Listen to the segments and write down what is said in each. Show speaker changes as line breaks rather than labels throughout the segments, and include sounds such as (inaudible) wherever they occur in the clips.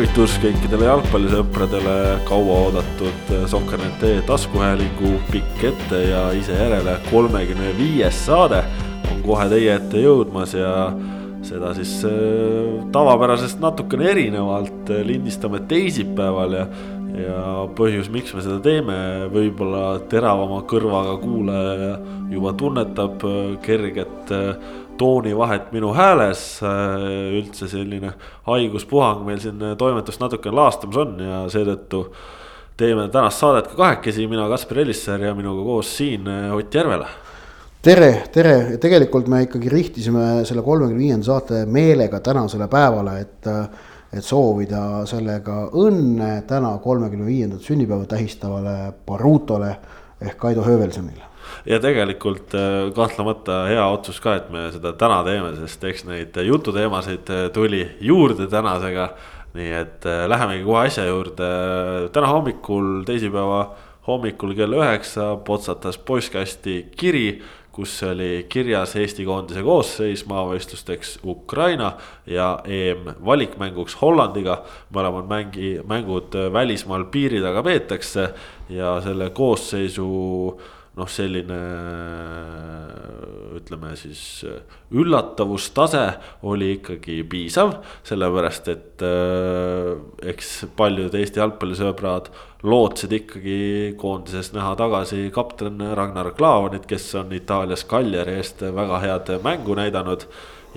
tervitus kõikidele jalgpallisõpradele, kauaoodatud Sokker.ee taskuhäälingu pikk ette ja ise järele kolmekümne viies saade on kohe teie ette jõudmas ja seda siis äh, tavapärasest natukene erinevalt lindistame teisipäeval ja ja põhjus, miks me seda teeme, võib-olla teravama kõrvaga kuulaja juba tunnetab kerget äh, toonivahet minu hääles. Äh, üldse selline haiguspuhang meil siin toimetust natuke laastamas on ja seetõttu teeme tänast saadet ka kahekesi, mina Kaspar Ellissaar ja minuga koos siin Ott Järvela
tere, tere tegelikult me ikkagi rihtisime selle kolmekümne viienda saate meelega tänasele päevale, et et soovida sellega õnne täna kolmekümne viiendat sünnipäeva tähistavale Barutole ehk Kaido Höövelsonile.
Ja tegelikult äh, kahtlemata hea otsus ka, et me seda täna teeme, sest eks neid jututeemasid äh, tuli juurde tänasega. nii et äh, lähemegi kohe asja juurde, täna hommikul, teisipäeva hommikul kell üheksa potsatas postkasti kiri kus oli kirjas Eesti koondise koosseis maavõistlusteks Ukraina ja EM-valikmänguks Hollandiga. mõlemad mängi, mängud välismaal piiri taga peetakse ja selle koosseisu noh, selline ütleme siis üllatavustase oli ikkagi piisav, sellepärast et äh, eks paljud Eesti jalgpallisõbrad lootsid ikkagi koondises näha tagasi kapten Ragnar Klavanit, kes on Itaalias Cagliari eest väga head mängu näidanud.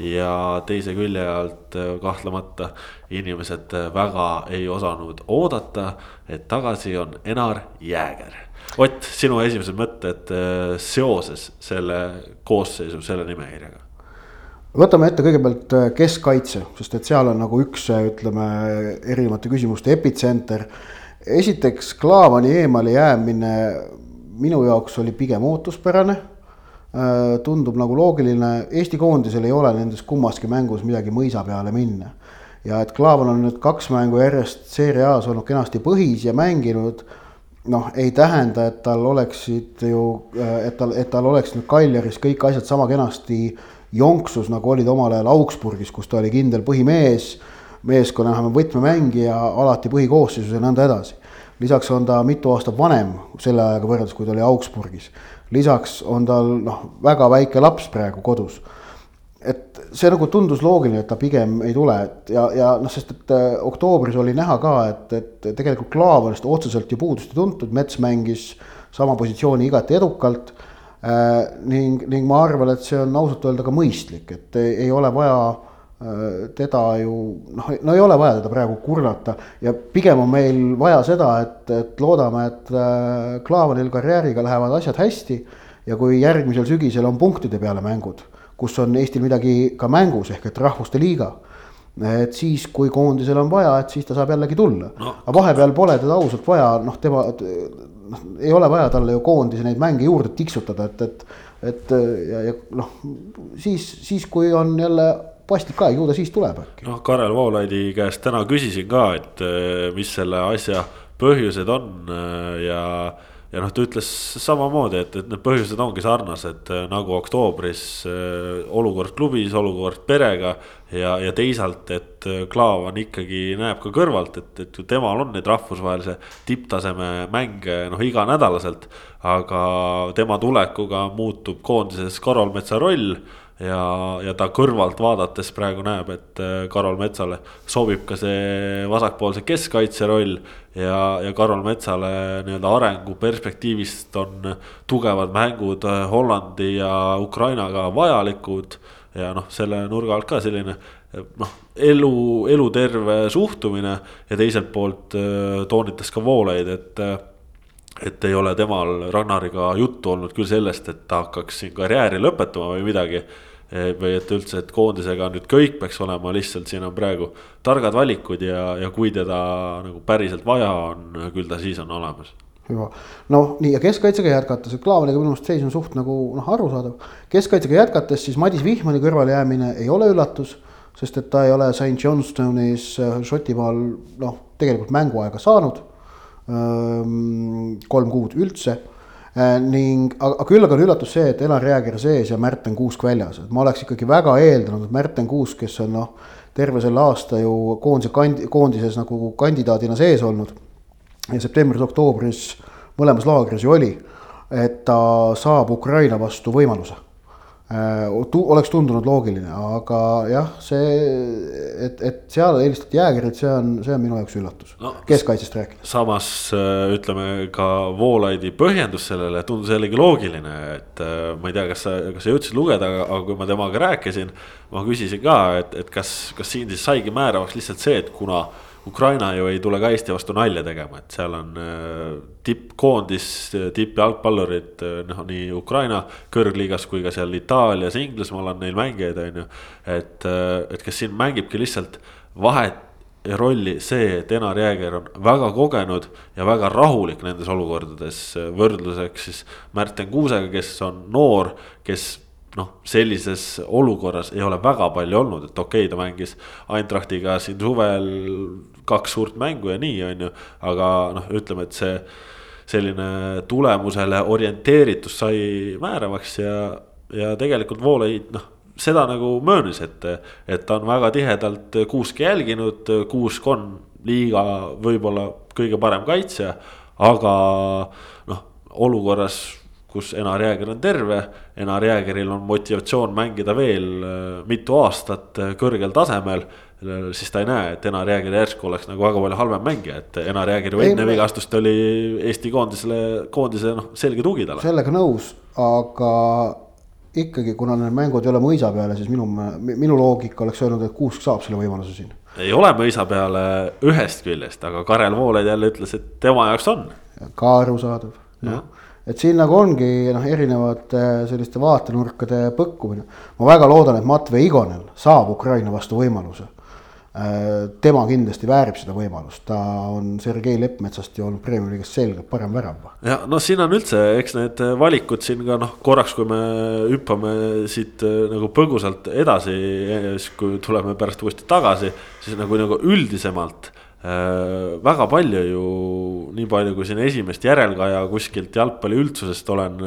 Ja teise külje alt kahtlemata inimesed väga ei osanud oodata, et tagasi on Enar Jääger Ott, sinu esimesed mõtted äh, seoses selle koosseisu, selle nimekirjaga?
võtame ette kõigepealt äh, keskkaitse, sest et seal on nagu üks, äh, ütleme, erinevate küsimuste epitsenter. esiteks, Klaavani eemale jäämine minu jaoks oli pigem ootuspärane. tundub nagu loogiline, Eesti koondisel ei ole nendes kummaski mängus midagi mõisa peale minna. ja et Klaavan on nüüd kaks mängu järjest Serie A-s olnud kenasti põhis ja mänginud noh, ei tähenda, et tal oleksid ju, et tal, et tal oleks nüüd Kaljaris kõik asjad sama kenasti jonksus, nagu olid omal ajal Augsburgis, kus ta oli kindel põhimees, meeskonna võtmemängija, alati põhikoosseisus ja nõnda edasi. lisaks on ta mitu aastat vanem selle ajaga võrreldes, kui ta oli Augsburgis. lisaks on tal noh, väga väike laps praegu kodus see nagu tundus loogiline, et ta pigem ei tule, et ja, ja noh, sest et äh, oktoobris oli näha ka, et, et tegelikult Klaavanist otseselt ju puudust ei tuntud, Mets mängis sama positsiooni igati edukalt äh,. ning, ning ma arvan, et see on ausalt öelda ka mõistlik, et ei ole vaja äh, teda ju noh, no ei ole vaja teda praegu kurnata ja pigem on meil vaja seda, et, et loodame, et äh, Klaavanil karjääriga lähevad asjad hästi ja kui järgmisel sügisel on punktide peale mängud kus on Eestil midagi ka mängus ehk et rahvuste liiga. et siis, kui koondisel on vaja, et siis ta saab jällegi tulla no.. aga vahepeal pole teda ausalt vaja, noh, tema noh, ei ole vaja talle ju koondise neid mänge juurde tiksutada, et, et. et ja, ja noh, siis, siis kui on jälle paslik aeg, ju ta siis tuleb äkki.
noh, Karel Voolaidi käest täna küsisin ka, et mis selle asja põhjused on ja ja noh, ta ütles samamoodi, et, et need põhjused ongi sarnased äh, nagu oktoobris äh, olukord klubis, olukord perega. ja, ja teisalt, et äh, Klaavan ikkagi näeb ka kõrvalt, et, et temal on neid rahvusvahelise tipptaseme mänge noh, iganädalaselt. aga tema tulekuga muutub koondises Karol Metsa roll ja, ja ta kõrvalt vaadates praegu näeb, et äh, Karol Metsale sobib ka see vasakpoolse keskkaitse roll. ja, ja Karol Metsale nii-öelda arenguperspektiivist on tugevad mängud äh, Hollandi ja Ukrainaga vajalikud. ja noh, selle nurga alt ka selline noh, elu, eluterve suhtumine ja teiselt poolt äh, toonitas ka Voolaid, et et ei ole temal Ragnariga juttu olnud küll sellest, et ta hakkaks siin karjääri lõpetama või midagi. Või et üldse, et koondisega nüüd kõik peaks olema, lihtsalt siin on praegu targad valikud ja, ja kui teda nagu päriselt vaja on, küll ta siis on olemas.
Hüva, noh nii ja keskkaitsega jätkates, et Klaavaniga minu meelest seis on suht nagu noh, arusaadav. keskkaitsega jätkates siis Madis Vihmani kõrvalejäämine ei ole üllatus, sest et ta ei ole St Johnstone'is äh, Šotimaal noh, tegelikult mänguaega saanud kolm kuud üldse ning, aga küll aga on üllatus see, et Enar Jääger sees ja Märten Kuusk väljas, et ma oleks ikkagi väga eeldanud, et Märten Kuusk, kes on noh, terve selle aasta ju koondise kandi-, koondises nagu kandidaadina sees olnud. ja septembris-oktoobris mõlemas laagris ju oli, et ta saab Ukraina vastu võimaluse Äh, oleks tundunud loogiline, aga jah, see, et, et seal eelistati jäägerit, see on, see on minu jaoks üllatus no,, keskkaitsest rääkides.
samas äh, ütleme ka Voolaidi põhjendus sellele tundus jällegi loogiline, et äh, ma ei tea, kas sa, kas sa jõudsid lugeda, aga kui ma temaga rääkisin. ma küsisin ka, et, et kas, kas siin siis saigi määravaks lihtsalt see, et kuna Ukraina ju ei tule ka Eesti vastu nalja tegema, et seal on äh, tippkoondis, tippjalgpallurid, äh, noh nii Ukraina kõrgliigas kui ka seal Itaalias, Inglismaal on neil mängijaid, on ju. et, äh, et kas siin mängibki lihtsalt vahet rolli see, et Enar Jääger on väga kogenud ja väga rahulik nendes olukordades. võrdluseks siis Märten Kuusega, kes on noor, kes noh, sellises olukorras ei ole väga palju olnud, et okei okay,, ta mängis Eintrachtiga siin suvel kaks suurt mängu ja nii, on ju. aga noh, ütleme, et see selline tulemusele orienteeritus sai määravaks ja, ja tegelikult Voolaid noh seda nagu möönis, et, et ta on väga tihedalt Kuuski jälginud, Kuusk on liiga võib-olla kõige parem kaitsja, aga noh, olukorras kus Enar Jääger on terve. Enar Jäägeril on motivatsioon mängida veel mitu aastat kõrgel tasemel. Siis ta ei näe, et Enar Jääger järsku oleks nagu väga palju halvem mängija, et Enar Jääger ju enne vigastust oli Eesti koondisele, koondise noh, selge tugi talle.
sellega nõus, aga ikkagi, kuna need mängud ei ole mõisa peale, siis minu, minu loogika oleks öelnud, et Kuusk saab selle võimaluse siin.
ei ole mõisa peale ühest küljest, aga Karel Voolaid jälle ütles, et tema jaoks on.
ka arusaadav, noh et siin nagu ongi noh, erinevate selliste vaatenurkade põkkumine. ma väga loodan, et Matvei Igonel saab Ukraina vastu võimaluse. Äh, tema kindlasti väärib seda võimalust, ta on Sergei Leppmetsast ju olnud Premiumi liigas selgelt parem värav.
ja noh, siin on üldse, eks need valikud siin ka noh, korraks, kui me hüppame siit äh, nagu põgusalt edasi, siis kui tuleme pärast uuesti tagasi, siis nagu, nagu üldisemalt Äh, väga palju ju, nii palju kui siin esimest järelkaja kuskilt jalgpalli üldsusest olen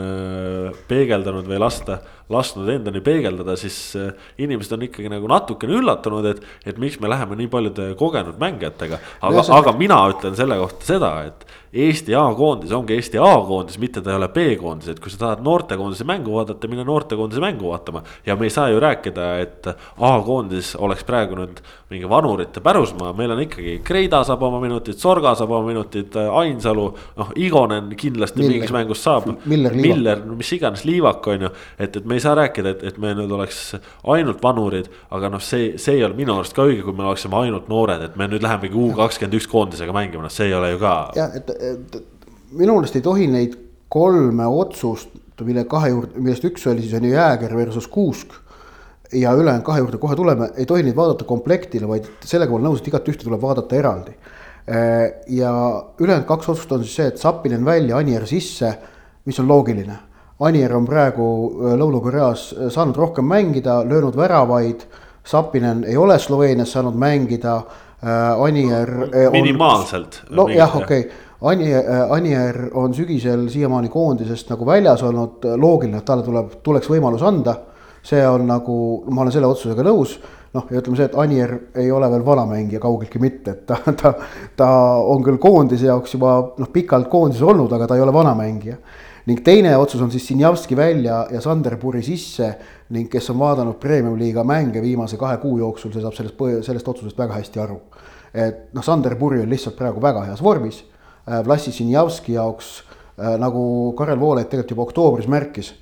peegeldanud või lasta, lasknud endani peegeldada, siis äh, inimesed on ikkagi nagu natukene üllatunud, et, et miks me läheme nii paljude kogenud mängijatega. aga, aga mina ütlen selle kohta seda, et Eesti A-koondis ongi Eesti A-koondis, mitte ta ei ole B-koondis, et kui sa tahad noortekoondise mängu vaadata, mine noortekoondise mängu vaatama. ja me ei saa ju rääkida, et A-koondis oleks praegu nüüd mingi vanurite pärusmaa, meil on ikkagi Kreida saab oma minutid, Sorga saab oma minutid, Ainsalu. noh, Igonen kindlasti Miller. mingis mängus saab.
Miller,
Miller, mis iganes, Liivak on ju. et, et me ei saa rääkida, et, et me nüüd oleks ainult vanurid, aga noh, see, see ei ole minu arust ka õige, kui me oleksime ainult noored, et me nüüd lähemegi U kakskümmend üks koondisega mängima, noh, see ei ole ju ka.
jah, et minu meelest ei tohi neid kolme otsust, mille kahe juurde, millest üks oli siis on ju Jääger versus Kuusk. ja ülejäänud kahe juurde kohe tuleme, ei tohi neid vaadata komplektina, vaid sellega ma olen nõus, et igat ühte tuleb vaadata eraldi. ja ülejäänud kaks otsust on siis see, et Sapinen välja, Anier sisse, mis on loogiline. Anier on praegu äh, Lõuna-Koreas äh, saanud rohkem mängida, löönud väravaid. Sapinen ei ole Sloveenias saanud mängida. Äh, Anier.
minimaalselt.
nojah, okei okay Anier, Anier on sügisel siiamaani koondisest nagu väljas olnud, loogiline, et talle tuleb, tuleks võimalus anda. see on nagu, ma olen selle otsusega nõus, noh, ja ütleme see, et Anier ei ole veel vana mängija, kaugeltki mitte, et ta, ta, ta on küll koondise jaoks juba noh, pikalt koondises olnud, aga ta ei ole vana mängija. Ning teine otsus on siis Sinjavski välja ja Sanderpuri sisse ning kes on vaadanud premium-liiga mänge viimase kahe kuu jooksul, see saab sellest, sellest otsusest väga hästi aru. et noh, Sanderpuri on lihtsalt praegu väga heas vormis Äh, Vlassi Sinjavski jaoks, äh, nagu Karel Voolaid tegelikult juba oktoobris märkis,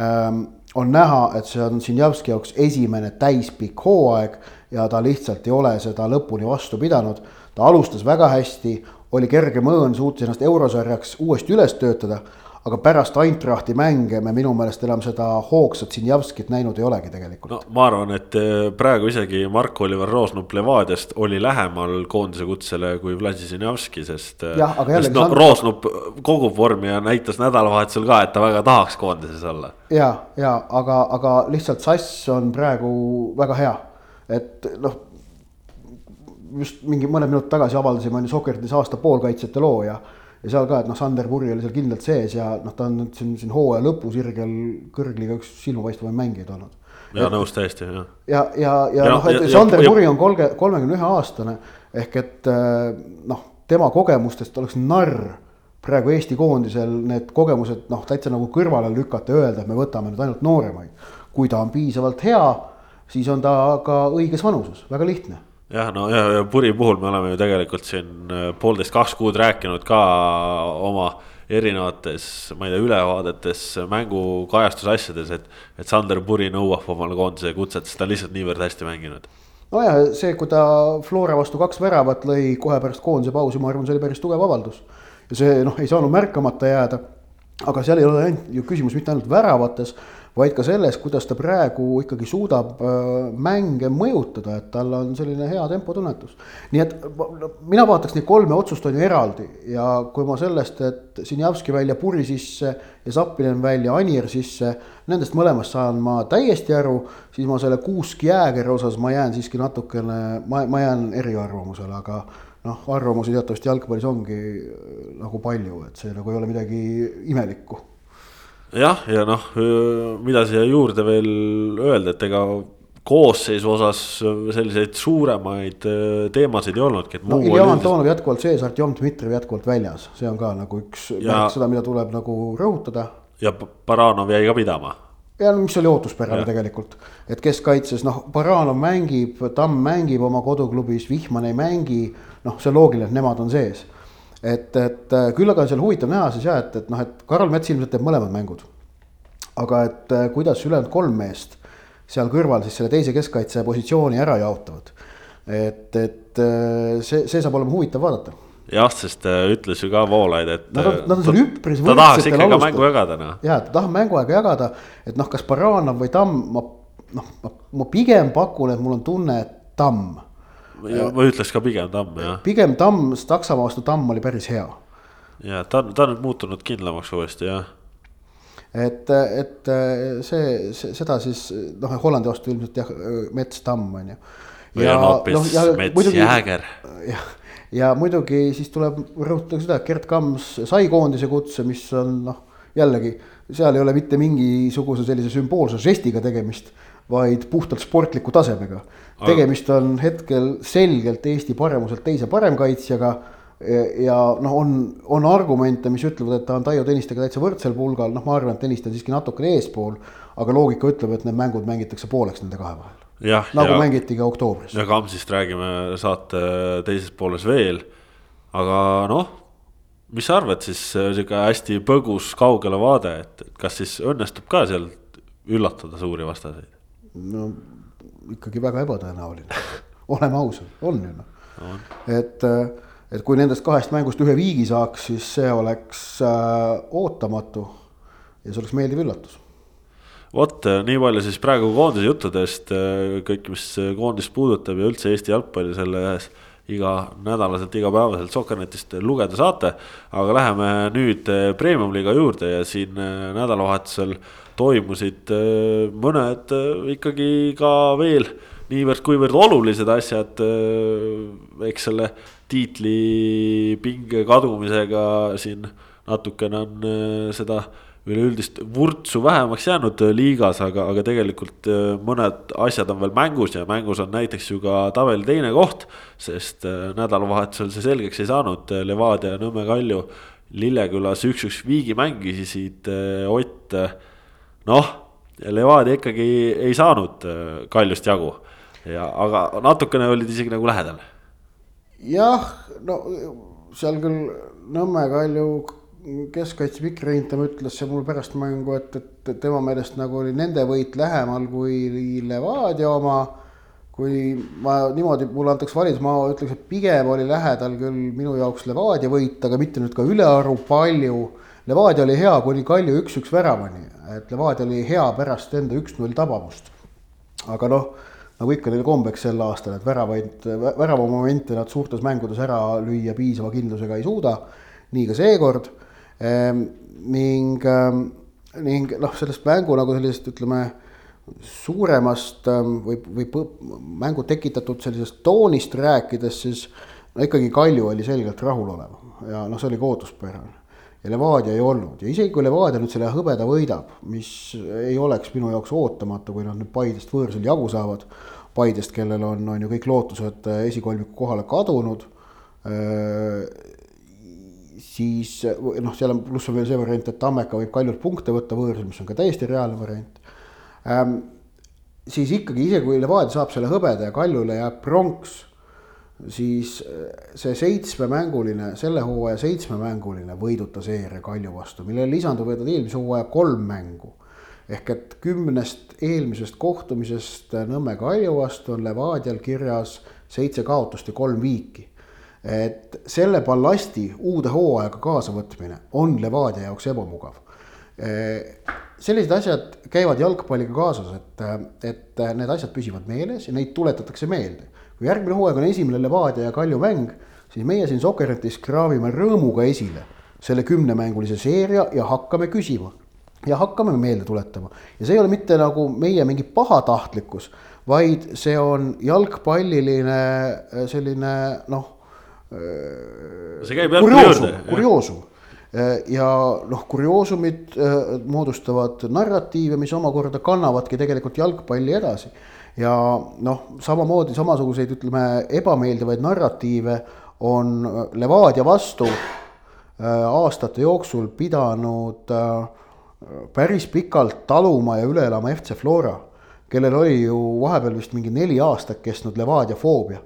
ähm, on näha, et see on Sinjavski jaoks esimene täispikk hooaeg ja ta lihtsalt ei ole seda lõpuni vastu pidanud. ta alustas väga hästi, oli kerge mõõn, suutis ennast eurosarjaks uuesti üles töötada aga pärast Eintrachti mänge me minu meelest enam seda hoogsat Sinjavskit näinud ei olegi tegelikult.
no ma arvan, et eh, praegu isegi Mark-Oliver Roosnup Levadiast oli lähemal koondise kutsele kui Vladi Sinjavski, sest.
Eh, jah, aga jällegi.
no Roosnup kogub vormi ja näitas nädalavahetusel ka, et ta väga tahaks koondises olla.
ja, ja aga, aga lihtsalt Sass on praegu väga hea, et noh just mingi mõned minutid tagasi avaldasime on ju Sokkertis aasta poolkaitsjate loo ja ja seal ka, et noh, Sander Puri oli seal kindlalt sees ja noh, ta on nüüd siin, siin hooaja lõpusirgel kõrgliga üks silmapaistvamaid mängijaid olnud.
ja nõus täiesti, jah.
ja, ja, ja, ja noh, et ja, Sander ja, Puri on kolme, kolmekümne ühe aastane ehk et äh, noh, tema kogemustest oleks narr praegu Eesti koondisel need kogemused noh, täitsa nagu kõrvale lükata ja öelda, et me võtame nüüd ainult nooremaid. kui ta on piisavalt hea, siis on ta ka õiges vanuses, väga lihtne
jah, no ja, ja Puri puhul me oleme ju tegelikult siin äh, poolteist, kaks kuud rääkinud ka oma erinevates, ma ei tea, ülevaadetes, mängu kajastusasjades, et. et Sander Puri nõuab omale koondise kutset, sest ta on lihtsalt niivõrd hästi mänginud.
nojah, see, kui ta Flora vastu kaks väravat lõi kohe pärast koondise pausi, ma arvan, see oli päris tugev avaldus. ja see noh, ei saanud märkamata jääda. aga seal ei ole ainult ju küsimus mitte ainult väravates vaid ka selles, kuidas ta praegu ikkagi suudab äh, mänge mõjutada, et tal on selline hea tempotunnetus. nii et mina vaataks neid kolme otsust on ju eraldi ja kui ma sellest, et Sinjavski välja Puri sisse ja Zappinen välja Anier sisse, nendest mõlemast saan ma täiesti aru, siis ma selle Kuusk Jäägeri osas ma jään siiski natukene, ma, ma jään eriarvamusele, aga noh, arvamusi teatavasti jalgpallis ongi nagu palju, et see nagu ei ole midagi imelikku
jah, ja noh, mida siia juurde veel öelda, et ega koosseisu osas selliseid suuremaid teemasid ei olnudki.
no Ilja Antonov jätkuvalt sees, Artjom Dmitrijev jätkuvalt väljas, see on ka nagu üks ja, seda, mida tuleb nagu rõhutada.
ja Baranov jäi ka pidama.
ja mis oli ootuspärane tegelikult, et keskkaitses noh, Baranov mängib, Tamm mängib oma koduklubis, Vihman ei mängi, noh, see on loogiline, et nemad on sees et, et äh, küll aga on seal huvitav näha siis jah, et, et noh, et Karl Mets ilmselt teeb mõlemad mängud. aga et äh, kuidas ülejäänud kolm meest seal kõrval siis selle teise keskkaitse positsiooni ära jaotavad. et, et äh, see, see saab olema huvitav vaadata
jah, sest ütles ju ka Voolaid, et.
Nad on, nad on seal üpris
ta tahaks ikka ka mängu jagada, noh.
ja, ta tahab mänguaega jagada, et noh, kas Baranov või Tamm, ma noh, ma pigem pakun, et mul on tunne, et Tamm
või ütleks ka pigem Tamm jah.
pigem Tamm, Saksamaa vastu Tamm oli päris hea.
ja ta on, ta on muutunud kindlamaks uuesti jah.
et, et see, see, seda siis noh, Hollandi vastu ilmselt jah, Mets, Tamm on ju.
või on hoopis no, Mets, Jääger.
jah, ja muidugi siis tuleb rõhutada seda, et Gerd Kams sai koondise kutse, mis on noh, jällegi seal ei ole mitte mingisuguse sellise sümboolse žestiga tegemist vaid puhtalt sportliku tasemega. tegemist on hetkel selgelt Eesti paremuselt teise paremkaitsjaga. ja noh, on, on argumente, mis ütlevad, et ta on Taio Tõnistega täitsa võrdsel pulgal, noh, ma arvan, et Tõniste on siiski natukene eespool. aga loogika ütleb, et need mängud mängitakse pooleks nende kahe vahel. nagu ja, mängiti ka oktoobris.
ja Kamsist räägime saate teises pooles veel. aga noh, mis sa arvad siis sihuke hästi põgus kaugele vaade, et kas siis õnnestub ka seal üllatada suuri vastaseid?
No ikkagi väga ebatõenäoline (laughs) oleme ausad, on ju noh. et, et kui nendest kahest mängust ühe viigi saaks, siis see oleks äh, ootamatu ja see oleks meeldiv üllatus
vot nii palju siis praegu koondise juttudest, äh, kõik, mis koondist puudutab ja üldse Eesti jalgpalli selles iganädalaselt, igapäevaselt Sokkernetist lugeda saate. aga läheme nüüd äh, premium-liiga juurde ja siin äh, nädalavahetusel toimusid äh, mõned äh, ikkagi ka veel niivõrd-kuivõrd olulised asjad. Äh, eks selle tiitlipinge kadumisega siin natukene on seda üleüldist vurtsu vähemaks jäänud liigas, aga, aga tegelikult mõned asjad on veel mängus ja mängus on näiteks ju ka tabeli teine koht. sest nädalavahetusel see selgeks ei saanud, Levadia Nõmme Kalju Lillekülas üks-üks viigi mängisid Ott noh, Levadia ikkagi ei saanud äh, Kaljust jagu ja, aga natukene olid isegi nagu lähedal.
jah, no seal küll Nõmme Kalju keskkaitse Mikk Reintam ütles see mul pärast mängu, et, et tema meelest nagu oli nende võit lähemal kui Levadia oma. kui ma niimoodi, mulle antakse valida, ma ütleks, et pigem oli lähedal küll minu jaoks Levadia võit, aga mitte nüüd ka ülearu palju Levadia oli hea kuni Kalju üks-üks väravani, et Levadia oli hea pärast enda üks-null tabamust. aga noh, nagu ikka neil kombeks sel aastal, et väravaid, väravamomente nad suurtes mängudes ära lüüa piisava kindlusega ei suuda. nii ka seekord ehm,. ning, ehm, ning noh, sellest mängu nagu sellisest, ütleme suuremast ehm, või, või mängu tekitatud sellisest toonist rääkides, siis no ikkagi Kalju oli selgelt rahulolev ja noh, see oli ka ootuspärane ja Levadia ei olnud ja isegi kui Levadia nüüd selle hõbeda võidab, mis ei oleks minu jaoks ootamatu, kui nad nüüd Paidest võõrsil jagu saavad. Paidest, kellel on, on ju kõik lootused esikolmiku kohale kadunud. siis noh, seal on pluss on veel see variant, et Tammeka võib Kaljult punkte võtta võõrsil, mis on ka täiesti reaalne variant ähm, siis ikkagi isegi kui Levadia saab selle hõbeda ja Kaljule jääb pronks, siis äh, see seitsmemänguline, selle hooaja seitsmemänguline võiduta seeria Kalju vastu, millele lisanduvad eelmise hooaja kolm mängu. ehk et kümnest eelmisest kohtumisest Nõmme Kalju vastu on Levadial kirjas seitse kaotust ja kolm viiki. et selle ballasti uude hooajaga kaasavõtmine on Levadia jaoks ebamugav äh, sellised asjad käivad jalgpalliga kaasas, et, et need asjad püsivad meeles ja neid tuletatakse meelde. kui järgmine hooaeg on esimene Levadia ja Kalju mäng, siis meie siin Sokkernetis kraavime rõõmuga esile selle kümnemängulise seeria ja hakkame küsima. ja hakkame meelde tuletama ja see ei ole mitte nagu meie mingi pahatahtlikkus, vaid see on jalgpalliline selline noh.
see käib jalgpalli juurde.
kurioosum Äh, ja noh, kurioosumid äh, moodustavad narratiive, mis omakorda kannavadki tegelikult jalgpalli edasi. ja noh, samamoodi samasuguseid, ütleme, ebameeldivaid narratiive on Levadia vastu äh, aastate jooksul pidanud päris pikalt taluma ja üle elama FC Flora, kellel oli ju vahepeal vist mingi neli aastat kestnud Levadia foobia,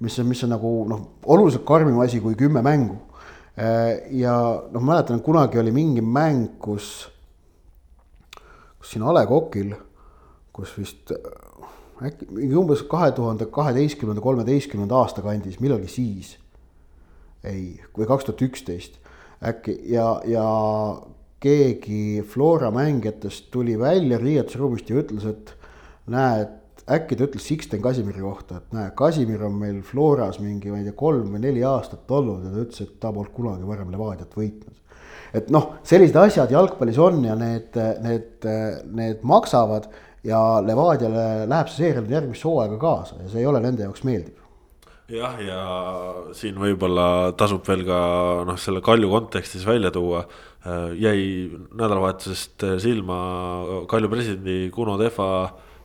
mis on, mis on nagu noh, oluliselt karmim asi kui kümme mängu Äh, ja noh, mäletan, kunagi oli mingi mäng, kus, kus siin A Le Coqil, kus vist äh, äkki mingi umbes kahe tuhande kaheteistkümnenda, kolmeteistkümnenda aasta kandis, millalgi siis. ei, või kaks tuhat üksteist äkki ja, ja keegi Flora mängijatest tuli välja riietusruumist ja ütles, et näe, et äkki ta ütles Sixten Kasimiri kohta, et näe, Kasimir on meil Floras mingi, ma ei tea, kolm või neli aastat olnud ja ta ütles, et ta polnud kunagi varem Levadiat võitnud. et noh, sellised asjad jalgpallis on ja need, need, need maksavad ja Levadiale läheb see seeria nüüd järgmisse hooaega kaasa ja see ei ole nende jaoks meeldiv
jah, ja siin võib-olla tasub veel ka noh, selle Kalju kontekstis välja tuua. jäi nädalavahetusest silma Kalju presidendi Kuno Tehva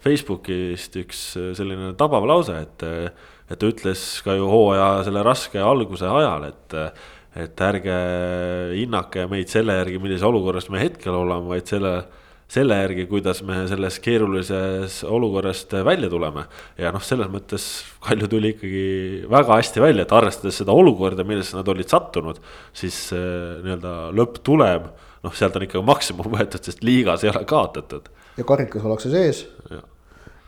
Facebookist üks äh, selline tabav lause, et, äh, et ta ütles ka ju hooaja selle raske alguse ajal, et, äh, et ärge hinnake meid selle järgi, millises olukorras me hetkel oleme, vaid selle, selle järgi, kuidas me selles keerulises olukorrast välja tuleme. ja noh, selles mõttes Kalju tuli ikkagi väga hästi välja, et arvestades seda olukorda, millesse nad olid sattunud, siis nii-öelda lõpptulem, noh, sealt on ikka maksimum võetud, sest liigas ei ole kaotatud
ja karikas ollakse sees.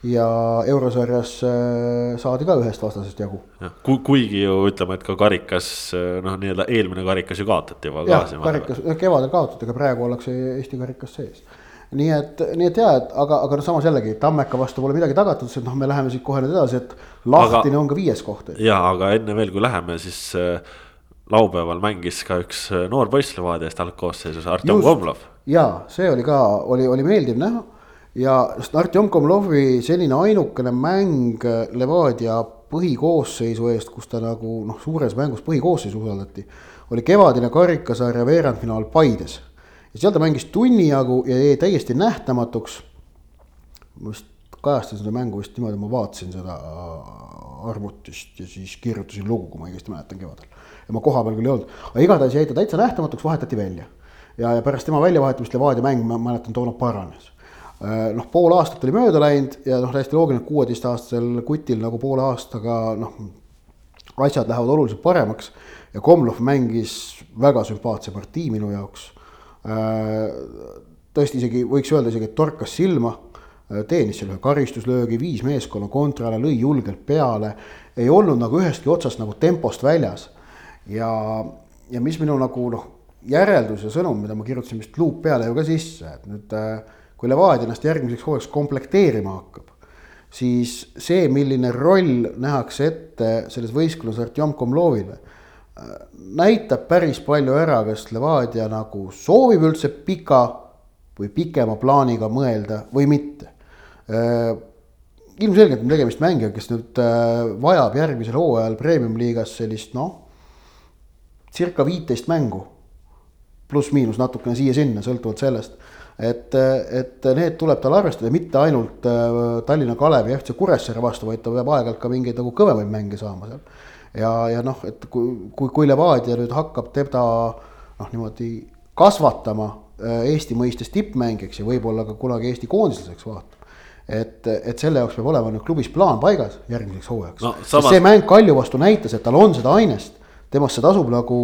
ja eurosarjas äh, saadi ka ühest vastasest jagu.
Ku, kuigi ju ütleme, et ka karikas äh, noh, nii-öelda eelmine karikas ju kaotati juba.
jah, karikas, kevadel kaotati, aga praegu ollakse Eesti karikas sees nii et, nii et jaa, et aga, aga noh, samas jällegi Tammeka vastu pole midagi tagatud, sest noh, me läheme siit kohe nüüd edasi, et lahtine aga, on ka viies koht.
ja, aga enne veel, kui läheme, siis äh, laupäeval mängis ka üks noor poiss Levadiast algkoosseisus, Artjom Komlov.
ja see oli ka, oli, oli meeldiv näha ja Artjom Komlovi selline ainukene mäng Levadia põhikoosseisu eest, kus ta nagu noh, suures mängus põhikoosseisu usaldati, oli kevadine karikasarja veerandfinaal Paides. ja seal ta mängis tunni jagu ja jäi täiesti nähtamatuks. ma vist kajastasin seda mängu vist niimoodi, ma vaatasin seda arvutist ja siis kirjutasin lugu, kui ma õigesti mäletan kevadel. ja ma kohapeal küll ei olnud, aga igatahes jäi ta täitsa nähtamatuks, vahetati välja. ja, ja pärast tema väljavahetamist Levadia mäng, ma mäletan, toona paranes Äh, noh, pool aastat oli mööda läinud ja noh, täiesti loogiline, et kuueteistaastasel kutil nagu poole aastaga noh, asjad lähevad oluliselt paremaks. ja Komlov mängis väga sümpaatse partii minu jaoks. Äh, tõesti isegi võiks öelda isegi, et torkas silma, äh, teenis seal ühe karistuslöögi, viis meeskonna kontrale, lõi julgelt peale. ei olnud nagu ühestki otsast nagu tempost väljas. ja, ja mis minu nagu noh, järeldus ja sõnum, mida ma kirjutasin vist luup peale ju ka sisse, et nüüd äh, kui Levadia ennast järgmiseks hooajaks komplekteerima hakkab, siis see, milline roll nähakse ette selles võistkonnas Artjom Komlovile, näitab päris palju ära, kas Levadia nagu soovib üldse pika või pikema plaaniga mõelda või mitte. ilmselgelt on tegemist mängijaga, kes nüüd äh, vajab järgmisel hooajal premium-liigas sellist noh, circa viiteist mängu pluss-miinus natukene siia-sinna, sõltuvalt sellest. Et, et need tuleb tal arvestada, mitte ainult äh, Tallinna Kalevi ja FC Kuressaare vastu, vaid ta peab aeg-ajalt ka mingeid nagu kõvemaid mänge saama seal. ja, ja noh, et kui, kui, kui Levadia nüüd hakkab teda noh, niimoodi kasvatama äh, Eesti mõistes tippmängiks ja võib-olla ka kunagi Eesti koondislaseks vaatama et, et selle jaoks peab olema nüüd klubis plaan paigas järgmiseks hooajaks no,. Samas... see mäng Kalju vastu näitas, et tal on seda ainest temasse tasub nagu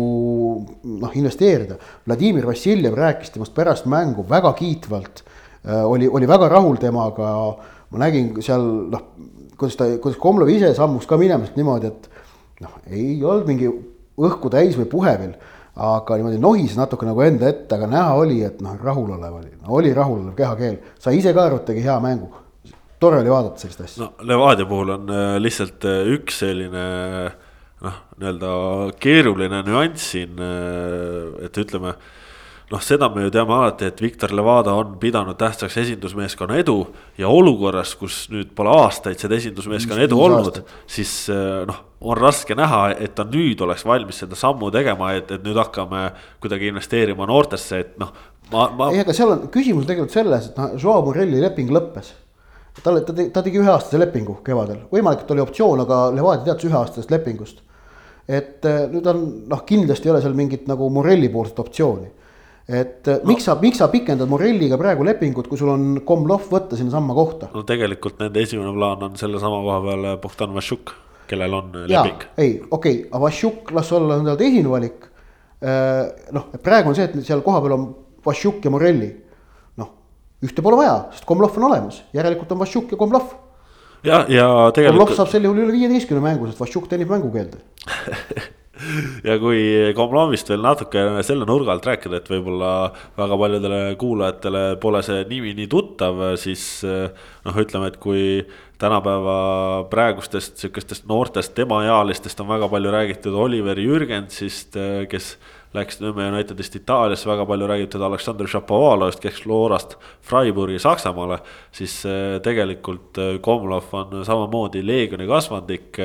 noh, investeerida. Vladimir Vassiljev rääkis temast pärast mängu väga kiitvalt. Äh, oli, oli väga rahul temaga, ma nägin seal noh, kuidas ta, kuidas Komlov ise sammus ka minema niimoodi, et noh, ei olnud mingi õhku täis või puhevill aga niimoodi nohis natuke nagu enda ette, aga näha oli, et noh, rahulolev oli no,, oli rahulolev kehakeel, sai ise ka aru, et tegi hea mängu. tore oli vaadata sellist asja.
no Levadia puhul on äh, lihtsalt üks selline äh, noh, nii-öelda keeruline nüanss siin, äh, et ütleme noh, seda me ju teame alati, et Viktor Levada on pidanud tähtsaks esindusmeeskonna edu ja olukorras, kus nüüd pole aastaid seda esindusmeeskonna edu olnud, siis äh, noh, on raske näha, et ta nüüd oleks valmis seda sammu tegema, et, et nüüd hakkame kuidagi investeerima noortesse, et noh.
ma, ma. ei, aga seal on küsimus tegelikult selles, et noh, Joao Morelli leping lõppes talle, ta tegi, ta tegi üheaastase lepingu kevadel, võimalik, et oli optsioon, aga Levadia teatas üheaastasest lepingust et äh, nüüd on noh, kindlasti ei ole seal mingit nagu Morelli poolset optsiooni. et no. miks sa, miks sa pikendad Morelliga praegu lepingut, kui sul on Komlov võtta sinnasamma kohta?
no tegelikult nende esimene plaan on sellesama koha peal Bogdan Vašjuk, kellel on äh, leping.
ei, okei okay,, aga Vašjuk las olla endale teisene valik. noh, praegu on see, et seal kohapeal on Vašjuk ja Morelli. noh, ühte pole vaja, sest Komlov on olemas, järelikult on Vašjuk ja Komlov
ja, ja tegelikult.
Komlov saab sel juhul üle viieteistkümne mängu, sest Vašjuk teenib mängukeelde (laughs)
ja kui Komlovist veel natuke selle nurga alt rääkida, et võib-olla väga paljudele kuulajatele pole see nimi nii tuttav, siis noh, ütleme, et kui tänapäeva praegustest sihukestest noortest temaealistest on väga palju räägitud Oliver Jürgensist, kes läks Nõmme Unitedist Itaaliasse, väga palju räägitud Aleksandr Šapovalovist, kes Florast Freiburgi Saksamaale. siis äh, tegelikult äh, Komlov on samamoodi Leegioni kasvandik.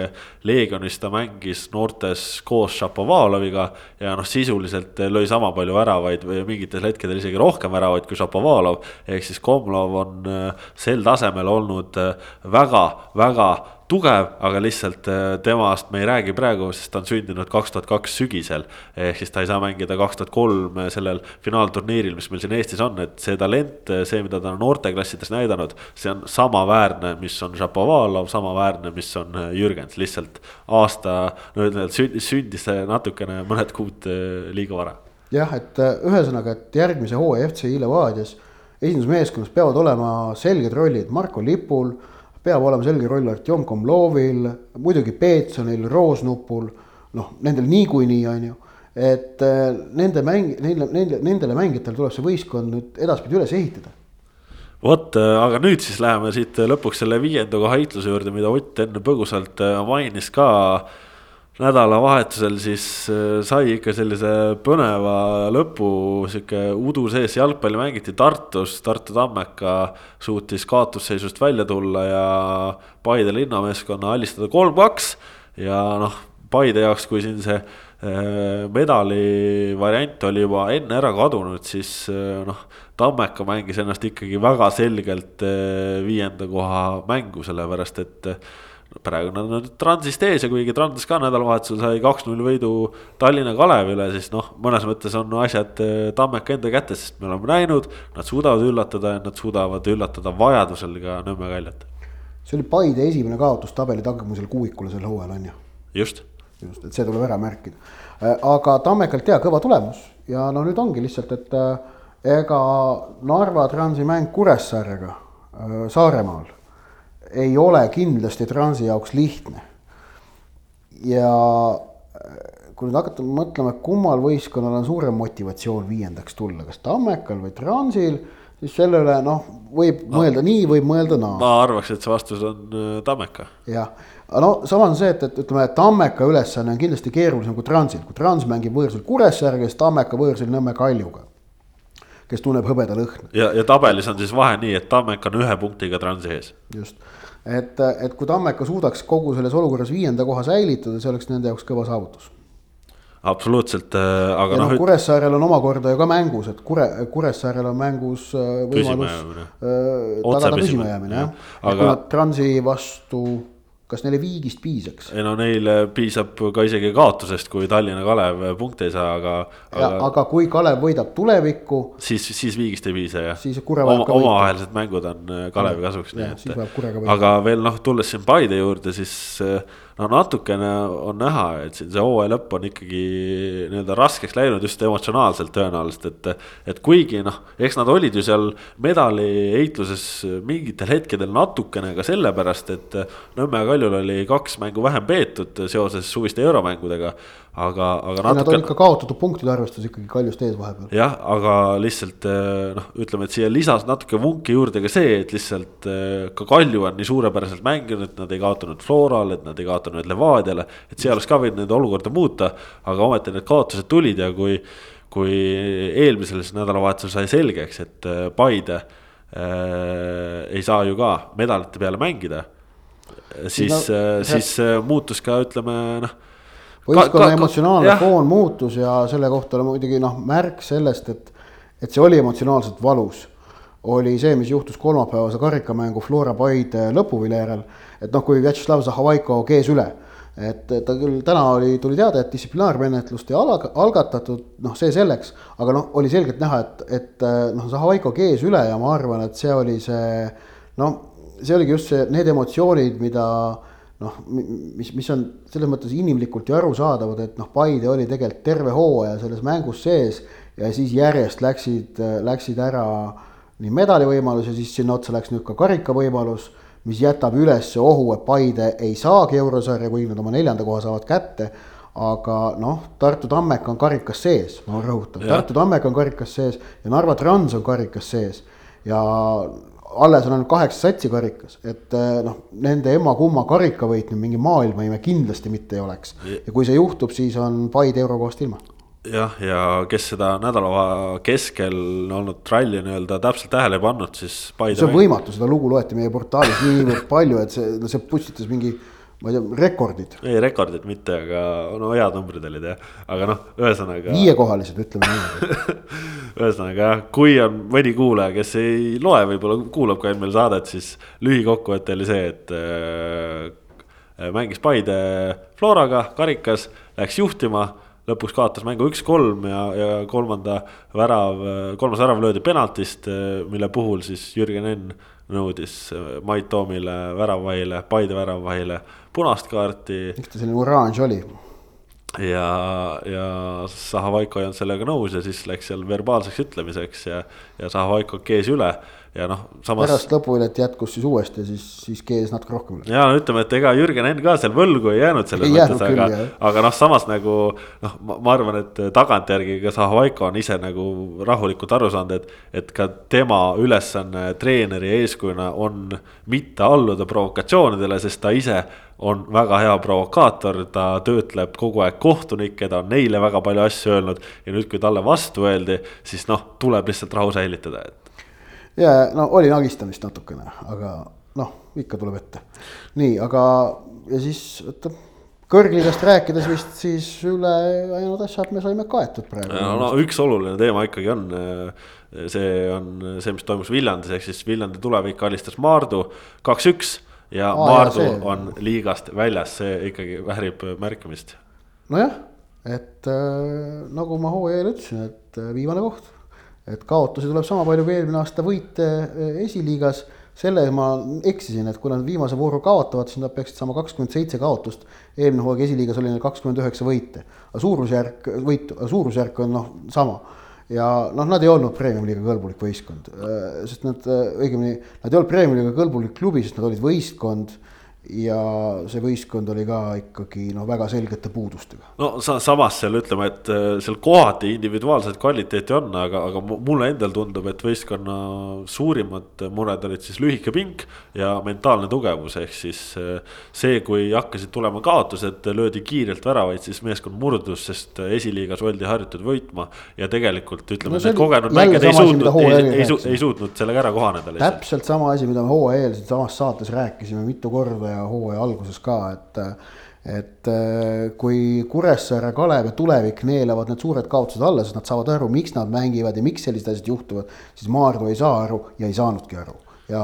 Leegionis ta mängis noortes koos Šapovaloviga ja noh, sisuliselt lõi sama palju väravaid või mingitel hetkedel isegi rohkem väravaid kui Šapovalov. ehk siis Komlov on sel tasemel olnud väga, väga tugev, aga lihtsalt äh, temast me ei räägi praegu, sest ta on sündinud kaks tuhat kaks sügisel. ehk siis ta ei saa mängida kaks tuhat kolm sellel finaalturniiril, mis meil siin Eestis on, et see talent, see, mida ta on noorteklassides näidanud, see on samaväärne, mis on Šapovalov, samaväärne, mis on äh, Jürgens, lihtsalt aasta, no ütleme, sündis natukene mõned kuud äh, liiga vara.
jah, et ühesõnaga, et järgmise hooaja FC Ilevadias esindusmeeskonnas peavad olema selged rollid Marko Lipul peab olema selge roll Artjom Komlovil, muidugi Peetsonil, Roosnupul, noh, nendel niikuinii on ju. et äh, nende mäng, neile, neile, nendele mängijatele tuleb see võistkond nüüd edaspidi üles ehitada
vot, äh, aga nüüd siis läheme siit lõpuks selle viienda koha heitluse juurde, mida Ott enne põgusalt äh, mainis ka nädalavahetusel siis äh, sai ikka sellise põneva lõpu, sihuke udu sees jalgpalli mängiti Tartus, Tartu Tammeka suutis kaotusseisust välja tulla ja Paide linnameeskonna alistada kolm-kaks. ja noh, Paide jaoks, kui siin see äh, medali variant oli juba enne ära kadunud, siis äh, noh, Tammeka mängis ennast ikkagi väga selgelt viienda koha mängu, sellepärast et praegu nad on Transist ees ja kuigi Trans ka nädalavahetusel sai kaks-null võidu Tallinna Kalevile, siis noh, mõnes mõttes on asjad eh, Tammeka enda kätes, sest me oleme näinud, nad suudavad üllatada ja nad suudavad üllatada vajadusel ka Nõmme Kaljat.
see oli Paide esimene kaotus tabeli tagamisel kuuikule sel hooajal on ju.
just.
just, et see tuleb ära märkida. Eh, aga Tammekalt hea kõva tulemus ja no nüüd ongi lihtsalt, et eh, ega Narva Transi mäng Kuressaarega Saaremaal ei ole kindlasti Transi jaoks lihtne. ja äh, kui nüüd hakata mõtlema, kummal võistkonnal on suurem motivatsioon viiendaks tulla, kas Tammekal või Transil, siis selle üle noh, võib no, mõelda nii, võib mõelda naa no..
ma arvaks, et see vastus on äh, Tammeka.
jah, no samas on see, et, et ütleme, Tammeka ülesanne on kindlasti keerulisem kui Transil, kui Trans mängib võõrsil Kuressaarega, siis Tammeka võõrsil Nõmme Kaljuga kes tunneb hõbeda lõhna.
ja, ja tabelis on siis vahe nii, et Tammeka on ühe punktiga Transi ees.
just et, et kui Tammeka suudaks kogu selles olukorras viienda koha säilitada, see oleks nende jaoks kõva saavutus.
absoluutselt, aga
noh. Kuressaarel on omakorda ju ka mängus, et Kure, Kuressaarel on mängus võimalus tagada püsimajäämine jah, nad Transi vastu kas neile viigist piisaks?
ei no neile piisab ka isegi kaotusest, kui Tallinna Kalev punkte ei saa, aga,
aga.... aga kui Kalev võidab tulevikku.
siis, siis viigist ei piisa jah.
siis Kure vajab ka
võita. omavahelised mängud on äh, Kalevi kasuks, nii et. aga veel noh, tulles siin Paide juurde, siis äh, no natukene on näha, et siin see hooaja lõpp on ikkagi nii-öelda raskeks läinud just emotsionaalselt tõenäoliselt, et. et kuigi noh, eks nad olid ju seal medali heitluses mingitel hetkedel natukene ka sellepärast, et. Nõmme ja Kaljul oli kaks mängu vähem peetud seoses suviste euromängudega aga, aga
natuke. Nad olid ka kaotatud punktide arvestus ikkagi Kaljust ees vahepeal.
jah, aga lihtsalt eh, noh, ütleme, et siia lisas natuke vunki juurde ka see, et lihtsalt eh, ka Kalju on nii suurepäraselt mänginud, et nad ei kaotanud Floral, et nad ei kaotanud Levadiale. et see oleks ka võinud nende olukorda muuta, aga ometi need kaotused tulid ja kui, kui eelmisel nädalavahetusel sai selgeks, et eh, Paide äh, ei saa ju ka medalite peale mängida. siis no,, siis muutus ka ütleme noh
võistkonna emotsionaalne foon muutus ja selle kohta oli muidugi noh, märk sellest, et, et see oli emotsionaalselt valus. oli see, mis juhtus kolmapäevase karikamängu Flora Paide lõpuviljärel, et noh, kui Vjatšeslav Zahhovaiko kees üle. Et ta küll täna oli, tuli teade, et distsiplinaarmenetlust ei alg-, algatatud, noh, see selleks, aga noh, oli selgelt näha, et, et noh, Zahhovaiko kees üle ja ma arvan, et see oli see noh, see oligi just see, need emotsioonid, mida äh, noh, mis, mis on selles mõttes inimlikult ju arusaadavad, et noh, Paide oli tegelikult terve hooaja selles mängus sees ja siis järjest läksid, läksid ära nii medalivõimalus ja siis sinna otsa läks nüüd ka karikavõimalus, mis jätab üles ohu, et Paide ei saagi eurosarja, kuigi nad oma neljanda koha saavad kätte. aga noh, Tartu Tammeka on karikas sees, ma rõhutan, Tartu Tammeka on karikas sees ja Narva Trans on karikas sees ja alles on ainult kaheksa satsi karikas, et eh, noh, nende emma-kumma karikavõit nüüd mingi maailmaime kindlasti mitte ei oleks. ja kui see juhtub, siis on Paide eurokohast ilma.
jah, ja kes seda nädala keskel olnud ralli nii-öelda täpselt tähele ei pannud, siis.
see on võimatu, seda lugu loeti meie portaalis niivõrd palju, et see, see pustitas mingi ma ei tea, rekordid.
ei, rekordid mitte, aga no head numbrid olid jah, aga noh, ühesõnaga.
viiekohalised, ütleme niimoodi (laughs)
ühesõnaga jah, kui on mõni kuulaja, kes ei loe, võib-olla kuulab ka meil saadet, siis lühikokkuvõte oli see, et äh, mängis Paide Floraga karikas, läks juhtima lõpuks kaotas mängu üks-kolm ja, ja kolmanda värav, kolmas värav löödi penaltist, mille puhul siis Jürgen Enn nõudis Mait Toomile väravvahile, Paide väravvahile punast kaarti.
miks ta selline oranž oli?
ja, ja Zahhovaiko ei olnud sellega nõus ja siis läks seal verbaalseks ütlemiseks ja, ja Zahhovaiko kees üle ja noh, samas.
pärast lõpuvilet jätkus siis uuesti, siis, siis kees natuke rohkem
ja no ütleme, et ega Jürgen Enn ka seal võlgu ei jäänud selles ei mõttes, aga, aga noh, samas nagu noh, ma arvan, et tagantjärgi ka Zahhovaiko on ise nagu rahulikult aru saanud, et. et ka tema ülesanne treeneri eeskujuna on mitte alluda provokatsioonidele, sest ta ise on väga hea provokaator, ta töötleb kogu aeg kohtunikke, ta on neile väga palju asju öelnud. ja nüüd, kui talle vastu öeldi, siis noh, tuleb lihtsalt rahu säilitada, et
ja no oli nagistamist natukene, aga noh, ikka tuleb ette. nii, aga ja siis oota kõrgliigast rääkides vist siis ülejäänud asjad me saime kaetud praegu.
no üks oluline teema ikkagi on, see on see, mis toimus Viljandis, ehk siis Viljandi tulevik alistas Maardu kaks-üks. Ja Aa, Maardu ja, see... on liigast väljas, see ikkagi väärib märkimist.
nojah, et äh, nagu ma hooajal ütlesin, et äh, viimane koht et kaotusi tuleb sama palju kui eelmine aasta võite eh, esiliigas. selle ma eksisin, et kui nad viimase vooru kaotavad, siis nad peaksid saama kakskümmend seitse kaotust. eelmine hooaeg esiliigas oli neil kakskümmend üheksa võite, aga suurusjärk, võitu, suurusjärk on noh, sama ja noh, nad ei olnud premium-liiga kõlbulik võistkond, eh, sest nad eh, õigemini, nad ei olnud premium-liiga kõlbulik klubi, sest nad olid võistkond ja see võistkond oli ka ikkagi no väga selgete puudustega.
no sa, samas seal ütleme, et äh, seal kohati individuaalset kvaliteeti on, aga, aga mulle endal tundub, et võistkonna suurimad mured olid siis lühike pink ja mentaalne tugevus, ehk siis äh, see, kui hakkasid tulema kaotused, löödi kiirelt väravaid, siis meeskond murdus, sest esiliigas oldi harjutud võitma ja tegelikult ütleme no,, need kogenud mängijad ei suutnud, ei, ei, ei, ei suutnud sellega ära kohaneda.
täpselt sama asi, mida me hooaja eel siinsamas saates rääkisime mitu korda ja hooaja alguses ka, et et äh, kui Kuressaare, Kalev ja Tulevik neelavad need suured kaotused alla, sest nad saavad aru, miks nad mängivad ja miks sellised asjad juhtuvad, siis Maardu ei saa aru ja ei saanudki aru. ja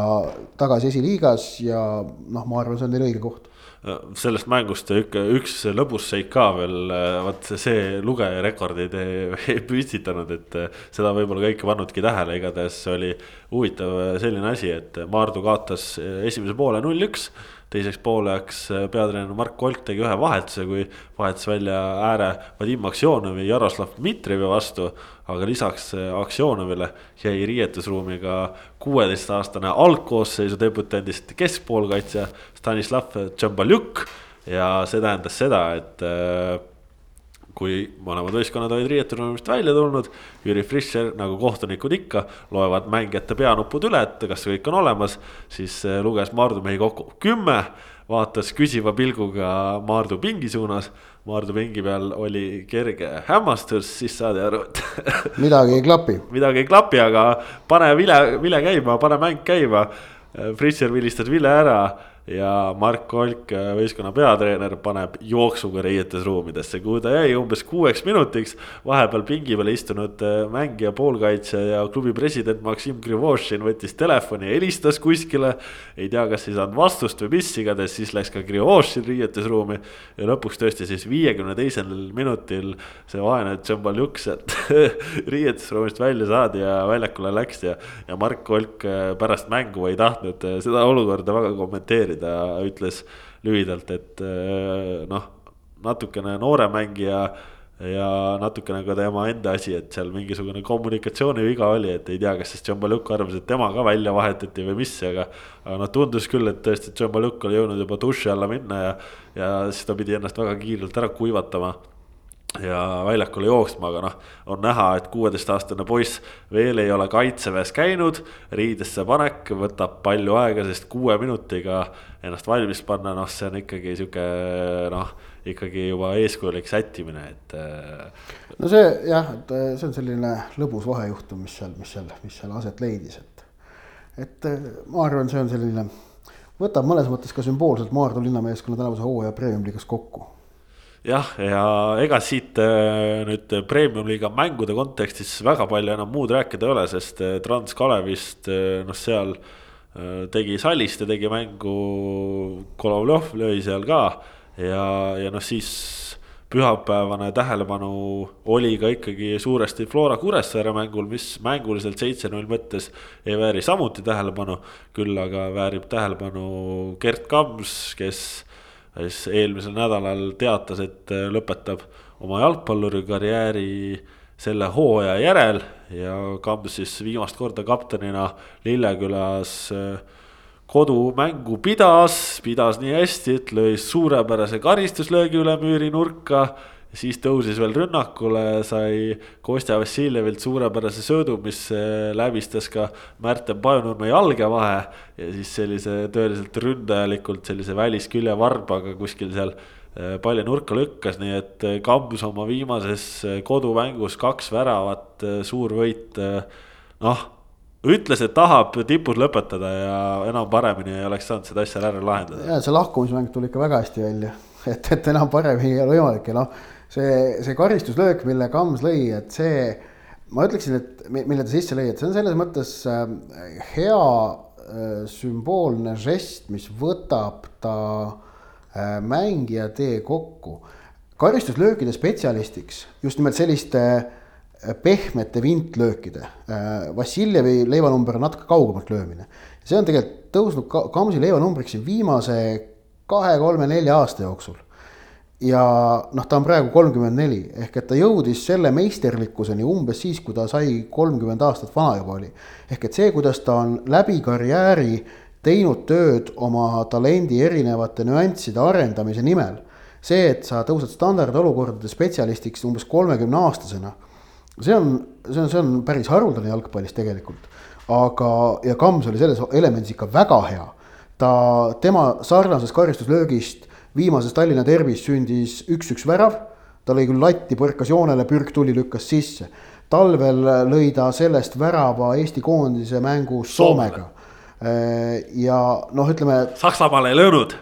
tagasi esiliigas ja noh, ma arvan, see on neil õige koht
sellest mängust ikka üks lõbus seik ka veel, vot see lugeja rekordeid ei, ei püstitanud, et seda võib-olla kõik ei pannudki tähele, igatahes oli huvitav selline asi, et Maardu kaotas esimese poole null-üks teiseks pooleks peatreener Mark Kolk tegi ühe vahetuse, kui vahetas välja ääre Vadim Aksjonovi Jaroslav Dmitrijevi vastu. aga lisaks Aksjonovile jäi riietusruumi ka kuueteistaastane algkoosseisu debütandist keskpoolkaitsja Stanislav Tšambaljuk. ja see tähendas seda, et kui mõlemad võistkonnad olid riietusruumist välja tulnud, Jüri Fischer nagu kohtunikud ikka loevad mängijate peanupud üle, et kas kõik on olemas, siis eh, luges Maardu mehi kokku kümme, vaatas küsiva pilguga Maardu pingi suunas. Maardu pingi peal oli kerge hämmastus, siis saadi aru, et (laughs)
midagi ei klapi
midagi ei klapi, aga pane vile, vile käima, pane mäng käima. Fischer vilistas vile ära ja Mark Kolk, äh, võistkonna peatreener, paneb jooksuga riietusruumidesse, kuhu ta jäi umbes kuueks minutiks. vahepeal pingi peal istunud äh, mängija, poolkaitsja ja klubi president Maksim Grivošin võttis telefoni, helistas kuskile. ei tea, kas ei saanud vastust või mis iganes, siis läks ka Grivošin riietusruumi. ja lõpuks tõesti siis viiekümne teisel minutil see vaene Tšambaljuk sealt (laughs) riietusruumist välja saadi ja väljakule läks ja, ja Mark Kolk äh, pärast mängu ei tahtnud seda olukorda väga kommenteerida ta ütles lühidalt, et eh, noh, natukene noore mängija ja natukene ka tema enda asi, et seal mingisugune kommunikatsiooniviga oli, et ei tea, kas siis John Baluk arvas, et tema ka välja vahetati või mis, aga. aga noh, tundus küll, et tõesti John Baluk oli jõudnud juba duši alla minna ja, ja siis ta pidi ennast väga kiirelt ära kuivatama ja väljakule jooksma, aga noh, on näha, et kuueteistaastane poiss veel ei ole kaitseväes käinud. riidesse panek võtab palju aega, sest kuue minutiga ennast valmis panna, noh, see on ikkagi sihuke noh, ikkagi juba eeskujulik sättimine, et.
Äh, no see jah, et äh, see on selline lõbus vahejuhtum, mis seal, mis seal, mis seal aset leidis, et. et äh, ma arvan, see on selline, võtab mõnes mõttes ka sümboolselt Maardu linnameeskonna tänavuse hooaja premium-liigas kokku
jah, ja ega siit äh, nüüd premium-liiga mängude kontekstis väga palju enam muud rääkida ei ole, sest äh, Trans Kalevist äh, noh, seal tegi Salliste tegi mängu, Kolovjov lõi seal ka ja, ja noh, siis pühapäevane tähelepanu oli ka ikkagi suuresti Flora Kuressaare mängul, mis mänguliselt seitse-null mõttes ei vääri samuti tähelepanu. küll aga väärib tähelepanu Gert Kams, kes siis eelmisel nädalal teatas, et äh, lõpetab oma jalgpallurikarjääri selle hooaja järel ja Kambs siis viimast korda kaptenina Lillekülas äh, kodumängu pidas, pidas nii hästi, et lõi suurepärase karistuslöögi üle müüri nurka siis tõusis veel rünnakule, sai Kostja Vassiljevilt suurepärase söödu, mis eh, läbistas ka Märten Pajunurme jalge vahe. ja siis sellise tõeliselt ründajalikult sellise väliskülje varbaga kuskil seal eh, palli nurka lükkas, nii et eh, Kambus oma viimases kodumängus kaks väravat, suur võit. noh, ütles, et tahab tipus lõpetada ja enam paremini ei oleks saanud seda asja ära lahendada.
ja see lahkumismäng tuli ikka väga hästi välja, et, et enam paremini ei ole võimalik ja noh see, see karistuslöök, mille Kams lõi, et see, ma ütleksin, et mille ta sisse lõi, et see on selles mõttes äh, hea äh, sümboolne žest, mis võtab ta äh, mängija tee kokku. karistuslöökide spetsialistiks just nimelt selliste pehmete vintlöökide. Vassiljevi leivanumber on natuke kaugemalt löömine. see on tegelikult tõusnud Kamsi leivanumbriks siin viimase kahe-kolme-nelja aasta jooksul ja noh, ta on praegu kolmkümmend neli ehk et ta jõudis selle meisterlikkuseni umbes siis, kui ta sai kolmkümmend aastat vana juba oli. ehk et see, kuidas ta on läbi karjääri teinud tööd oma talendi erinevate nüansside arendamise nimel. see, et sa tõused standardolukordade spetsialistiks umbes kolmekümne aastasena. see on, see on, see on päris haruldane jalgpallis tegelikult. aga, ja Kams oli selles elemendis ikka väga hea. ta, tema sarnasest karistuslöögist viimases Tallinna derbis sündis üks-üks värav, ta lõi küll latti, põrkas joonele, pürk tuli, lükkas sisse. talvel lõi ta sellest värava Eesti koondise mängus Soomega. Äh, ja noh, ütleme.
Saksamaal ei löönud.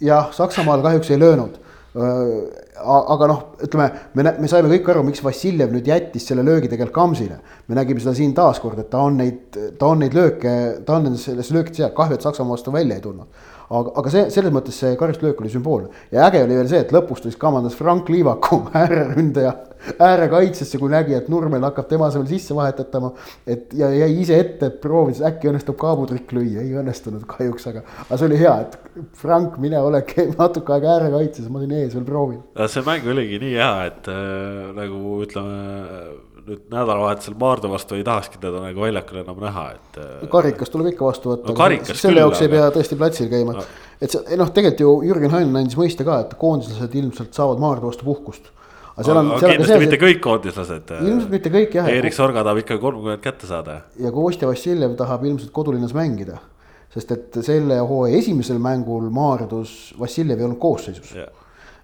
jah, Saksamaal kahjuks ei löönud aga noh, ütleme, me, me saime kõik aru, miks Vassiljev nüüd jättis selle löögi tegelikult Kamsile. me nägime seda siin taaskord, et ta on neid, ta on neid lööke, ta on nendes, selles löökides hea, kahju, et Saksamaa vastu välja ei tulnud. Aga, aga see, selles mõttes see karistuslöök oli sümboolne ja äge oli veel see, et lõpus ta siis kamandas Frank Liivaku (laughs) ääreründaja äärekaitsesse, kui nägi, et Nurmel hakkab tema asemel sisse vahetatama. et ja jäi ise ette, et proovis, äkki õnnestub kaabutrikk lüüa, ei õnnestunud kahjuks, aga. aga see oli hea, et Frank, mine ole natuke aega äärekaitses, ma olin ees veel proovin.
see mäng oligi nii hea, et äh, nagu ütleme nüüd nädalavahetusel Maardu vastu ei tahakski teda nagu väljakul enam näha, et.
Äh, karikas tuleb ikka vastu võtta
no,.
selle jaoks ei pea tõesti platsil käima no., et see noh, tegelikult ju Jürgen Hein andis mõista ka, et koondislased ilmselt saavad Maardu vastu puhkust
aga seal on, see. mitte kõik koondislased.
ilmselt mitte kõik jah.
Erik Sorga tahab ikka kolmkümmend kätte saada.
ja Kostja Vassiljev tahab ilmselt kodulinnas mängida. sest et selle hooaja esimesel mängul Maardus Vassiljev ei olnud koosseisus yeah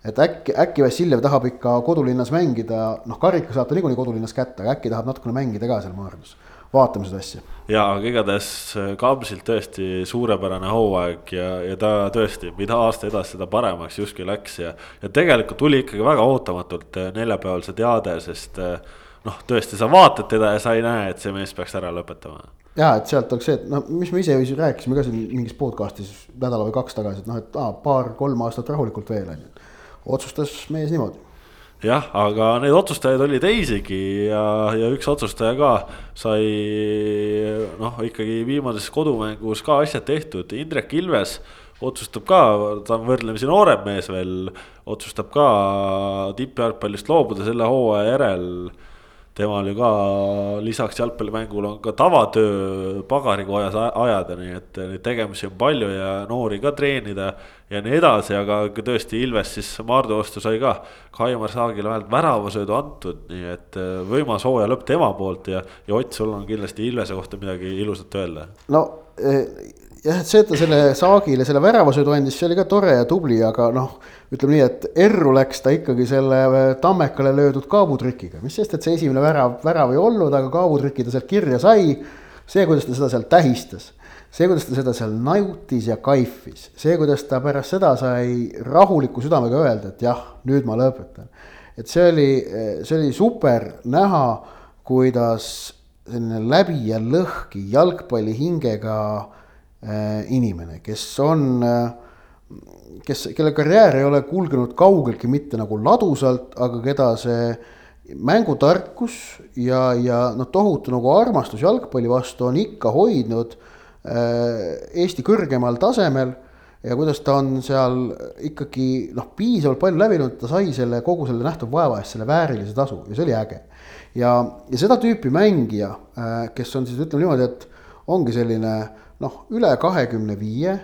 et äkki, äkki Vassiljev tahab ikka kodulinnas mängida, noh, karika saab ta niikuinii kodulinnas kätte, aga äkki tahab natukene mängida ka seal Maardus vaatame seda asja.
ja, aga igatahes äh, Kamsilt tõesti suurepärane hooaeg ja, ja ta tõesti, mida aasta edasi, seda paremaks justkui läks ja. ja tegelikult tuli ikkagi väga ootamatult äh, neljapäeval see teade, sest äh, noh, tõesti, sa vaatad teda ja sa ei näe, et see mees peaks ära lõpetama.
ja, et sealt oleks see, et noh, mis me ise ju rääkisime ka siin mingis podcast'is nädala või kaks tagasi, et noh, et aa, paar-kolm aastat rahulikult veel on ju. Otsustas mees niimoodi.
Jah, aga neid otsustajaid oli teisigi ja, ja üks otsustaja ka sai noh, ikkagi viimases kodumängus ka asjad tehtud, Indrek Ilves otsustab ka, ta on võrdlemisi noorem mees veel, otsustab ka tippjalgpallist loobuda selle hooaja järel temal ju ka lisaks jalgpallimängule on ka tavatöö pagarikojas ajada, nii et neid tegemisi on palju ja noori ka treenida ja nii edasi, aga tõesti Ilves siis Maardu vastu sai ka Kaimar Saagile vähemalt väravasöödu antud, nii et äh, võimas hooaja lõpp tema poolt ja, ja Ott, sul on kindlasti Ilvese kohta midagi ilusat öelda.
no eh, jah, et see, et ta selle Saagile selle väravasöödu andis, see oli ka tore ja tubli, aga noh, ütleme nii, et erru läks ta ikkagi selle äh, Tammekale löödud kaabutrükiga, mis sest, et see esimene värav, värav ei olnud, aga kaabutrüki ta sealt kirja sai. see, kuidas ta seda seal tähistas, see, kuidas ta seda seal nautis ja kaifis, see, kuidas ta pärast seda sai rahuliku südamega öelda, et jah, nüüd ma lõpetan. et see oli, see oli super näha, kuidas selline läbi ja lõhki jalgpallihingega Äh, inimene, kes on, äh, kes, kelle karjäär ei ole kulgenud kaugeltki mitte nagu ladusalt, aga keda see mängutarkus ja, ja noh, tohutu nagu armastus jalgpalli vastu on ikka hoidnud äh, Eesti kõrgemal tasemel ja kuidas ta on seal ikkagi noh, piisavalt palju läbinud, ta sai selle kogu selle nähtud vaeva eest selle väärilise tasu ja see oli äge. ja, ja seda tüüpi mängija, kes on siis ütleme niimoodi, et ongi selline noh, üle kahekümne viie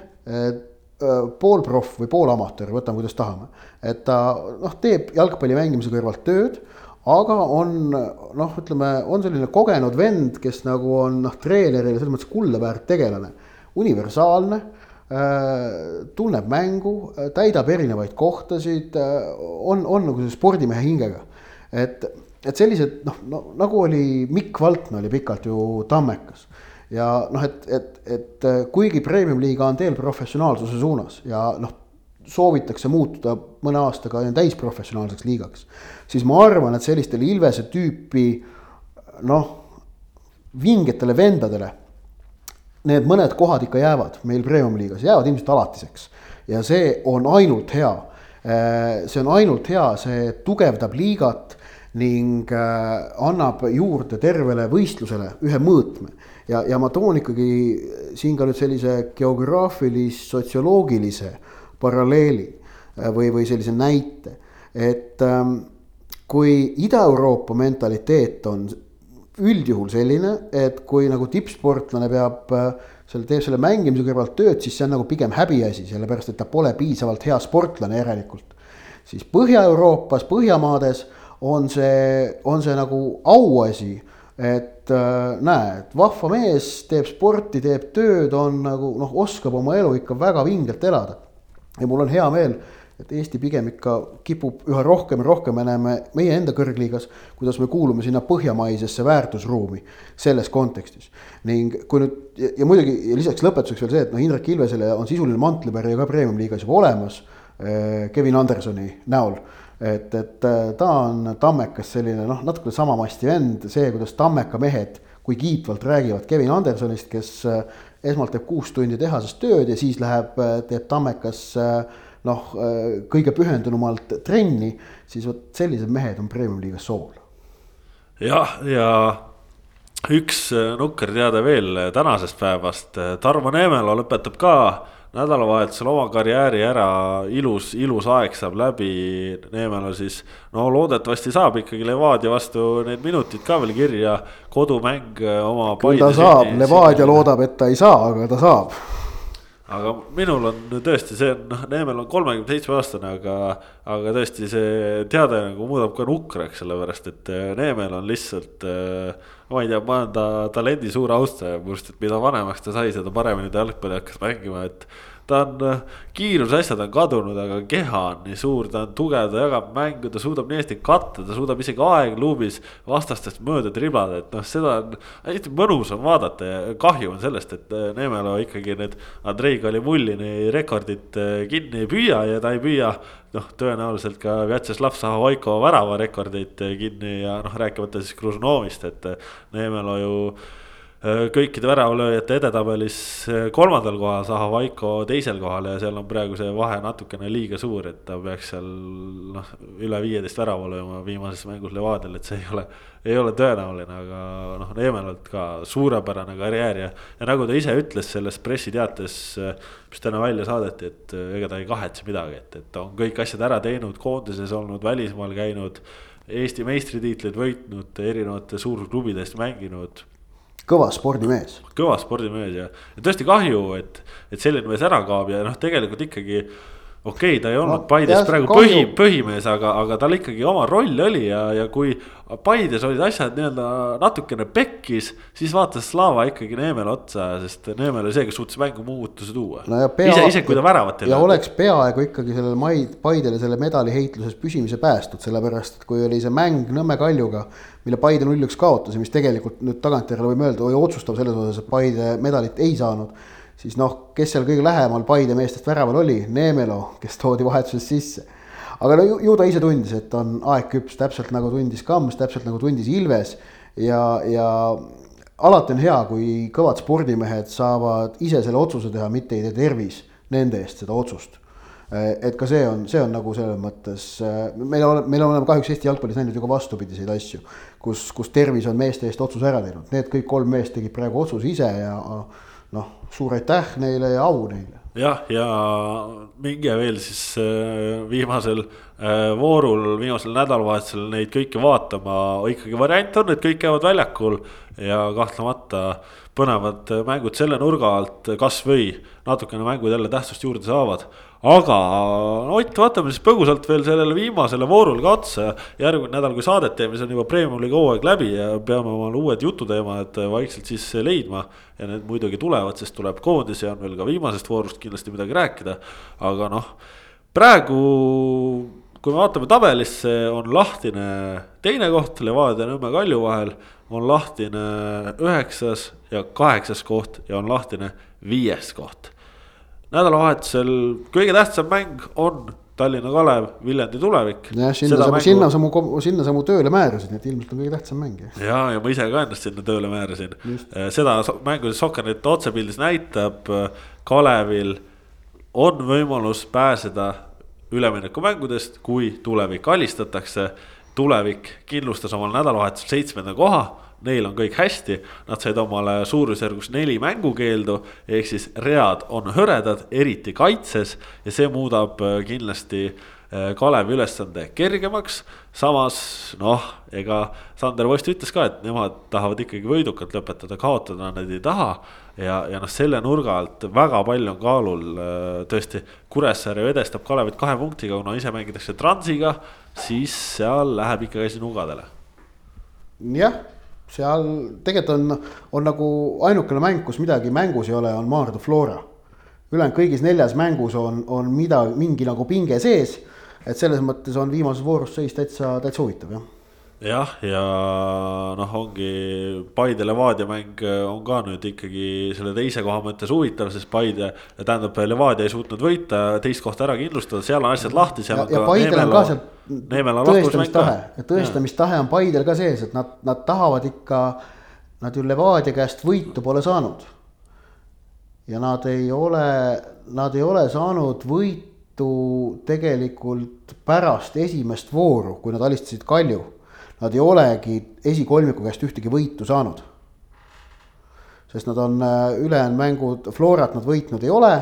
poolproff või poolamatöör, võtame kuidas tahame. et ta noh, teeb jalgpalli mängimise kõrvalt tööd, aga on noh, ütleme, on selline kogenud vend, kes nagu on noh, treenerile selles mõttes kulla väärt tegelane. universaalne, tunneb mängu, täidab erinevaid kohtasid, on, on nagu see spordimehe hingega. et, et sellised noh no,, nagu oli Mikk Valtna oli pikalt ju Tammekas ja noh, et, et, et äh, kuigi premium-liiga on teel professionaalsuse suunas ja noh, soovitakse muutuda mõne aastaga täisprofessionaalseks liigaks, siis ma arvan, et sellistele Ilvese tüüpi noh, vingetele vendadele need mõned kohad ikka jäävad meil premium-liigas, jäävad ilmselt alatiseks ja see on ainult hea. Äh, see on ainult hea, see tugevdab liigat ning äh, annab juurde tervele võistlusele ühe mõõtme ja, ja ma toon ikkagi siin ka nüüd sellise geograafilis-sotsioloogilise paralleeli äh, või, või sellise näite, et ähm, kui Ida-Euroopa mentaliteet on üldjuhul selline, et kui nagu tippsportlane peab äh, selle, teeb selle mängimise kõrvalt tööd, siis see on nagu pigem häbiasi, sellepärast et ta pole piisavalt hea sportlane järelikult. siis Põhja-Euroopas, Põhjamaades on see, on see nagu auasi et äh, näe, et vahva mees teeb sporti, teeb tööd, on nagu noh, oskab oma elu ikka väga vingelt elada. ja mul on hea meel, et Eesti pigem ikka kipub üha rohkem ja rohkem, me näeme meie enda kõrgliigas, kuidas me kuulume sinna põhjamaisesse väärtusruumi selles kontekstis. ning kui nüüd ja, ja muidugi ja lisaks lõpetuseks veel see, et noh, Indrek Ilvesele on sisuline mantlipäri ka premium-liigas juba olemas Kevin Andersoni näol et, et ta on Tammekas selline noh, natuke sama masti vend, see, kuidas Tammeka mehed, kui kiitvalt räägivad Kevin Andersonist, kes esmalt teeb kuus tundi tehases tööd ja siis läheb, teeb Tammekas noh, kõige pühendunumalt trenni, siis vot sellised mehed on premium-liigas sool.
jah, ja üks nukker teade veel tänasest päevast, Tarmo Neemela lõpetab ka nädalavahetusel oma karjääri ära, ilus, ilus aeg saab läbi. Neemela siis, no loodetavasti saab ikkagi Levadia vastu need minutid ka veel kirja, kodumäng oma.
küll ta saab, Levadia loodab, et ta ei saa, aga ta saab
aga minul on tõesti see, noh, Neemel on kolmekümne seitsme aastane, aga, aga tõesti see teade nagu muudab ka nukraks, sellepärast et äh, Neemel on lihtsalt. Äh, ma ei tea, ma olen ta talendi suur austaja, minu arust, et mida vanemaks ta sai, seda paremini ta jalgpalli hakkas mängima, et ta on, äh, kiirusasjad on kadunud, aga keha on nii suur, ta on tugev, ta jagab mängu, ta suudab nii hästi katta, ta suudab isegi aegluubis vastastest mööda triblada, et noh, seda on hästi mõnus on vaadata ja kahju on sellest, et Neemelo ikkagi need Andrei Kalimullini rekordit äh, kinni ei püüa ja ta ei püüa noh, tõenäoliselt ka Vjatšeslav Zahovaiko väravarekordeid kinni ja noh, rääkimata siis Kružnovist, et Neemelo ju kõikide väravalööjate edetabelis äh, kolmandal kohal, Zahhovaiko teisel kohal ja seal on praegu see vahe natukene liiga suur, et ta peaks seal noh, üle viieteist värava lööma viimases mängus Levadial, et see ei ole, ei ole tõenäoline, aga noh, Neemelalt ka suurepärane karjäär ja, ja nagu ta ise ütles selles pressiteates, mis täna välja saadeti, et ega ta ei kahetse midagi, et, et ta on kõik asjad ära teinud, koondises olnud, välismaal käinud. Eesti meistritiitleid võitnud, erinevate suurklubide eest mänginud
kõva spordimees.
kõva spordimees ja, ja tõesti kahju, et, et selline mees ära kaob ja noh, tegelikult ikkagi okei okay,, ta ei olnud no, Paides jah, praegu kahju. põhi, põhimees, aga, aga tal ikkagi oma roll oli ja, ja kui Paides olid asjad nii-öelda natukene pekkis, siis vaatas Slava ikkagi Neemele otsa, sest Neemel oli see, kes suutis mängu muutuse tuua no. ise, ise kui ta väravat
ei löönud. ja oleks peaaegu ikkagi sellele Maid, Paidele selle medali heitluses püsimise päästnud, sellepärast et kui oli see mäng Nõmme Kaljuga mille Paide null-üks kaotas ja mis tegelikult nüüd tagantjärele võime öelda, oli otsustav selles osas, et Paide medalit ei saanud. Siis noh, kes seal kõige lähemal Paide meestest väraval oli, Neemelo, kes toodi vahetuses sisse. aga no ju, ju ta ise tundis, et on aeg küps, täpselt nagu tundis Kams, täpselt nagu tundis Ilves. Ja, ja alati on hea, kui kõvad spordimehed saavad ise selle otsuse teha, mitte ei tee tervis nende eest seda otsust. Et ka see on, see on nagu selles mõttes, meil on, meil on kahjuks Eesti jalgpallis näinud ju ka vastupidiseid asju, kus, kus tervis on meeste eest otsuse ära teinud, need kõik kolm meest tegid praegu otsuse ise ja suur aitäh neile ja au neile.
jah, ja minge veel siis äh, viimasel äh, voorul, viimasel nädalavahetusel neid kõiki vaatama, ikkagi variant on, et kõik käivad väljakul ja kahtlemata põnevad mängud selle nurga alt kasvõi natukene mängud jälle tähtsust juurde saavad aga no Ott, vaatame siis põgusalt veel sellele viimasele voorule ka otsa. järgmine nädal, kui saadet teeme, siis on juba Premium-liiga hooaeg läbi ja peame omale uued jututeemad vaikselt siis leidma. ja need muidugi tulevad, sest tuleb koondis ja on veel ka viimasest voorust kindlasti midagi rääkida. aga noh, praegu kui me vaatame tabelisse, on lahtine teine koht Levadia ja Nõmme Kalju vahel. on lahtine üheksas ja kaheksas koht ja on lahtine viies koht nädalavahetusel kõige tähtsam mäng on Tallinna Kalev, Viljandi tulevik.
jah, sinna sa, mängu... sinna sa mu, sinna sa mu tööle määrasid, nii et ilmselt on kõige tähtsam mäng.
ja, ja ma ise ka ennast sinna tööle määrasin. Äh, seda mängu Sokkernet otsepildis näitab, äh, Kalevil on võimalus pääseda üleminekumängudest, kui tulevik alistatakse. tulevik kindlustas omal nädalavahetusel seitsmenda koha neil on kõik hästi. Nad said omale suurusjärgus neli mängukeeldu, ehk siis read on hõredad, eriti kaitses ja see muudab äh, kindlasti äh, Kalevi ülesande kergemaks. samas noh, ega Sander Vost ütles ka, et nemad tahavad ikkagi võidukalt lõpetada, kaotada nad ei taha. ja, ja noh, selle nurga alt väga palju on kaalul äh, tõesti, Kuressaare vedestab Kalevit kahe punktiga, kuna ise mängitakse Transiga, siis seal läheb ikkagi asi nugadele.
jah seal tegelikult on, on nagu ainukene mäng, kus midagi mängus ei ole, on Maardu Flora. ülejäänud kõigis neljas mängus on, on midagi, mingi nagu pinge sees. et selles mõttes on viimases voorus seis täitsa, täitsa huvitav jah
jah, ja noh, ongi Paide Levadia mäng on ka nüüd ikkagi selle teise koha mõttes huvitav, sest Paide, tähendab Levadia ei suutnud võita, teist kohta ära kindlustada, seal on asjad lahti, seal
on. ja Paidel on ka seal tõestamistahe ja tõestamistahe on Paidel ka sees, et nad, nad tahavad ikka, nad ju Levadia käest võitu pole saanud. ja nad ei ole, nad ei ole saanud võitu tegelikult pärast esimest vooru, kui nad alistasid Kalju nad ei olegi esikolmiku käest ühtegi võitu saanud. sest nad on äh, ülejäänud mängud, Florat nad võitnud ei ole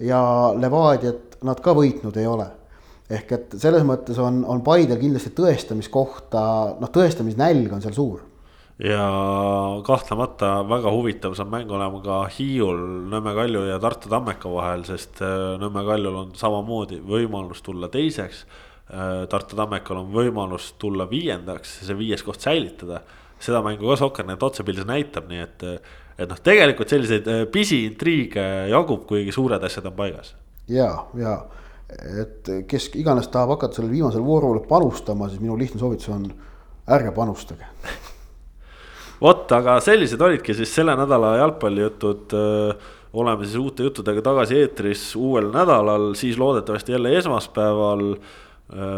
ja Levadiat nad ka võitnud ei ole. ehk et selles mõttes on, on Paidel kindlasti tõestamiskohta, noh, tõestamisnälg on seal suur
ja kahtlemata väga huvitav saab mäng olema ka Hiiul, Nõmme Kalju ja Tartu Tammeka vahel, sest äh, Nõmme Kaljul on samamoodi võimalus tulla teiseks Tartu Tammekal on võimalus tulla viiendaks ja see viies koht säilitada. seda mängu ka Sokkernet otsepildis näitab, nii et, et noh, tegelikult selliseid äh, pisiintriige jagub, kuigi suured asjad on paigas.
ja, ja et kes iganes tahab hakata sellele viimasele voorule panustama, siis minu lihtne soovitus on ärge panustage (laughs)
vot, aga sellised olidki siis selle nädala jalgpallijutud oleme siis uute juttudega tagasi eetris uuel nädalal, siis loodetavasti jälle esmaspäeval Äh,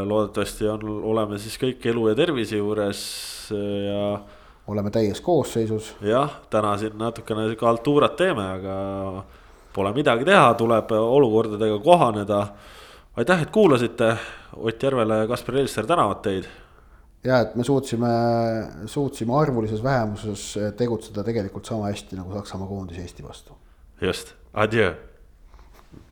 loodetavasti on, oleme siis kõik elu ja tervise juures äh, ja.
oleme täies koosseisus.
jah, täna siin natukene sihuke haltuurat teeme, aga pole midagi teha, tuleb olukordadega kohaneda. aitäh, et kuulasite, Ott Järvele ja Kaspar Elster tänavad teid.
ja, et me suutsime, suutsime arvulises vähemuses tegutseda tegelikult sama hästi nagu Saksamaa koondis Eesti vastu.
just, adjöö